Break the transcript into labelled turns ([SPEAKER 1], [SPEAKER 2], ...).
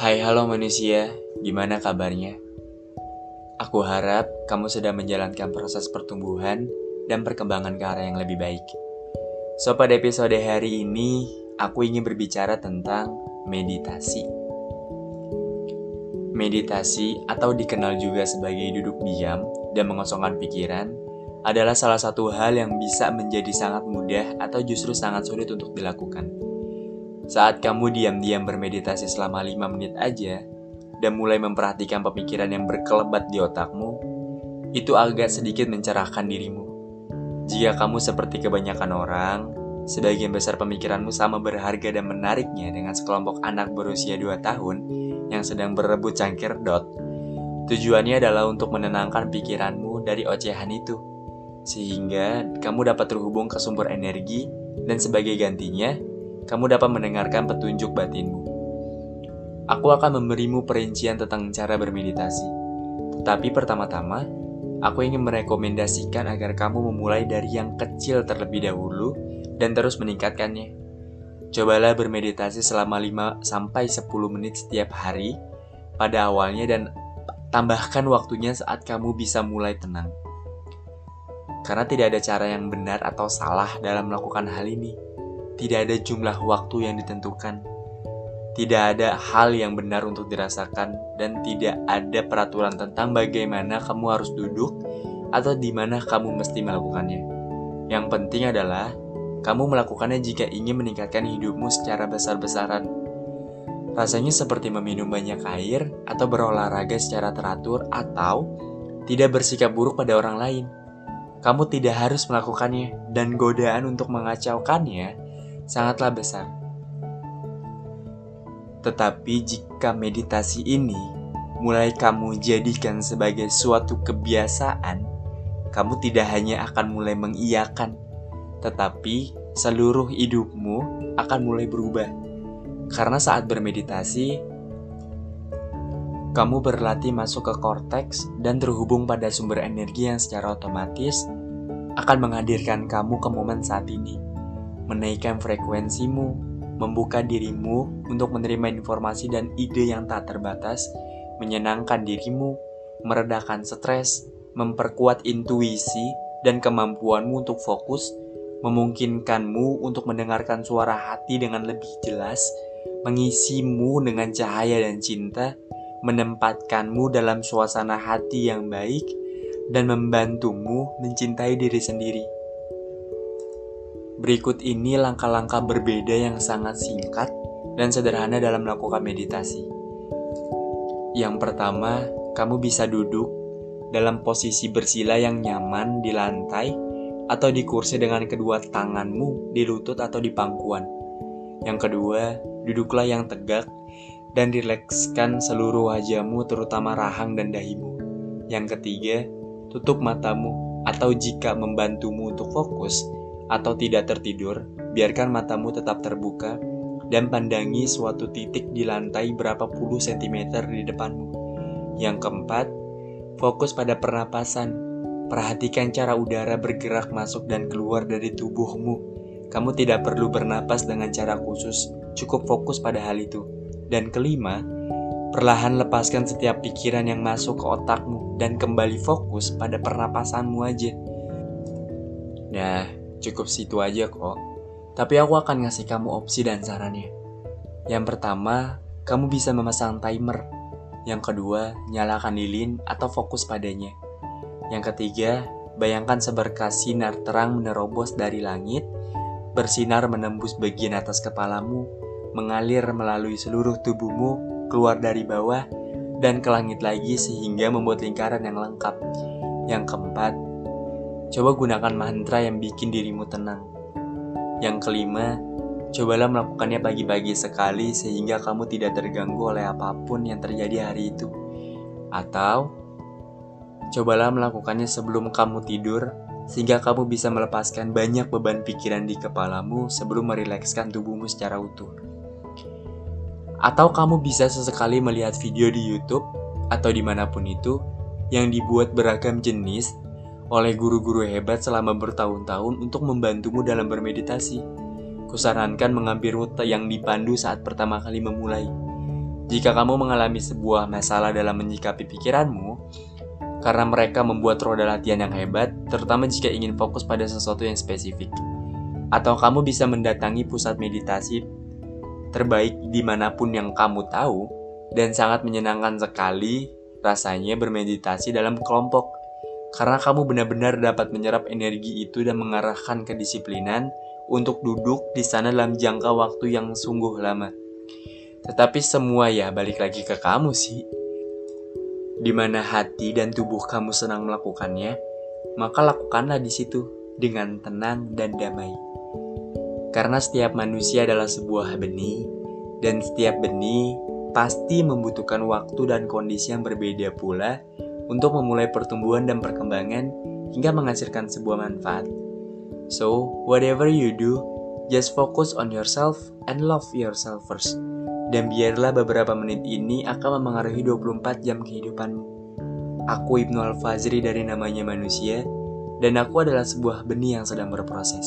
[SPEAKER 1] Hai halo manusia, gimana kabarnya? Aku harap kamu sedang menjalankan proses pertumbuhan dan perkembangan ke arah yang lebih baik. So pada episode hari ini, aku ingin berbicara tentang meditasi. Meditasi atau dikenal juga sebagai duduk diam dan mengosongkan pikiran adalah salah satu hal yang bisa menjadi sangat mudah atau justru sangat sulit untuk dilakukan. Saat kamu diam-diam bermeditasi selama 5 menit aja, dan mulai memperhatikan pemikiran yang berkelebat di otakmu, itu agak sedikit mencerahkan dirimu. Jika kamu seperti kebanyakan orang, sebagian besar pemikiranmu sama berharga dan menariknya dengan sekelompok anak berusia 2 tahun yang sedang berebut cangkir dot. Tujuannya adalah untuk menenangkan pikiranmu dari ocehan itu, sehingga kamu dapat terhubung ke sumber energi dan sebagai gantinya, kamu dapat mendengarkan petunjuk batinmu. Aku akan memberimu perincian tentang cara bermeditasi. Tetapi pertama-tama, aku ingin merekomendasikan agar kamu memulai dari yang kecil terlebih dahulu dan terus meningkatkannya. Cobalah bermeditasi selama 5 sampai 10 menit setiap hari pada awalnya dan tambahkan waktunya saat kamu bisa mulai tenang. Karena tidak ada cara yang benar atau salah dalam melakukan hal ini tidak ada jumlah waktu yang ditentukan. Tidak ada hal yang benar untuk dirasakan dan tidak ada peraturan tentang bagaimana kamu harus duduk atau di mana kamu mesti melakukannya. Yang penting adalah kamu melakukannya jika ingin meningkatkan hidupmu secara besar-besaran. Rasanya seperti meminum banyak air atau berolahraga secara teratur atau tidak bersikap buruk pada orang lain. Kamu tidak harus melakukannya dan godaan untuk mengacaukannya sangatlah besar. Tetapi jika meditasi ini mulai kamu jadikan sebagai suatu kebiasaan, kamu tidak hanya akan mulai mengiyakan, tetapi seluruh hidupmu akan mulai berubah. Karena saat bermeditasi, kamu berlatih masuk ke korteks dan terhubung pada sumber energi yang secara otomatis akan menghadirkan kamu ke momen saat ini menaikkan frekuensimu, membuka dirimu untuk menerima informasi dan ide yang tak terbatas, menyenangkan dirimu, meredakan stres, memperkuat intuisi dan kemampuanmu untuk fokus, memungkinkanmu untuk mendengarkan suara hati dengan lebih jelas, mengisimu dengan cahaya dan cinta, menempatkanmu dalam suasana hati yang baik, dan membantumu mencintai diri sendiri. Berikut ini langkah-langkah berbeda yang sangat singkat dan sederhana dalam melakukan meditasi. Yang pertama, kamu bisa duduk dalam posisi bersila yang nyaman di lantai atau di kursi dengan kedua tanganmu di lutut atau di pangkuan. Yang kedua, duduklah yang tegak dan rilekskan seluruh wajahmu terutama rahang dan dahimu. Yang ketiga, tutup matamu atau jika membantumu untuk fokus, atau tidak tertidur, biarkan matamu tetap terbuka dan pandangi suatu titik di lantai berapa puluh sentimeter di depanmu. Yang keempat, fokus pada pernapasan. Perhatikan cara udara bergerak masuk dan keluar dari tubuhmu. Kamu tidak perlu bernapas dengan cara khusus, cukup fokus pada hal itu. Dan kelima, perlahan lepaskan setiap pikiran yang masuk ke otakmu dan kembali fokus pada pernapasanmu aja. Nah, Cukup situ aja kok. Tapi aku akan ngasih kamu opsi dan sarannya. Yang pertama, kamu bisa memasang timer. Yang kedua, nyalakan lilin atau fokus padanya. Yang ketiga, bayangkan seberkas sinar terang menerobos dari langit, bersinar menembus bagian atas kepalamu, mengalir melalui seluruh tubuhmu, keluar dari bawah, dan ke langit lagi sehingga membuat lingkaran yang lengkap. Yang keempat, Coba gunakan mantra yang bikin dirimu tenang. Yang kelima, cobalah melakukannya pagi-pagi sekali sehingga kamu tidak terganggu oleh apa pun yang terjadi hari itu. Atau, cobalah melakukannya sebelum kamu tidur sehingga kamu bisa melepaskan banyak beban pikiran di kepalamu sebelum merilekskan tubuhmu secara utuh. Atau kamu bisa sesekali melihat video di YouTube atau di mana pun itu yang dibuat beragam jenis oleh guru-guru hebat selama bertahun-tahun untuk membantumu dalam bermeditasi. Kusarankan mengambil rute yang dipandu saat pertama kali memulai. Jika kamu mengalami sebuah masalah dalam menyikapi pikiranmu, karena mereka membuat roda latihan yang hebat, terutama jika ingin fokus pada sesuatu yang spesifik. Atau kamu bisa mendatangi pusat meditasi terbaik di mana pun yang kamu tahu, dan sangat menyenangkan sekali rasanya bermeditasi dalam kelompok. Karena kamu benar-benar dapat menyerap energi itu dan mengarahkan kedisiplinan untuk duduk di sana dalam jangka waktu yang sungguh lama. Tetapi semua ya balik lagi ke kamu sih. Di mana hati dan tubuh kamu senang melakukannya, maka lakukanlah di situ dengan tenang dan damai. Karena setiap manusia adalah sebuah benih, dan setiap benih pasti membutuhkan waktu dan kondisi yang berbeda pula untuk memulai pertumbuhan dan perkembangan hingga menghasilkan sebuah manfaat. So, whatever you do, just focus on yourself and love yourself first. Dan biarlah beberapa menit ini akan memengaruhi 24 jam kehidupanmu. Aku Ibnu Al-Fazri dari namanya manusia, dan aku adalah sebuah benih yang sedang berproses.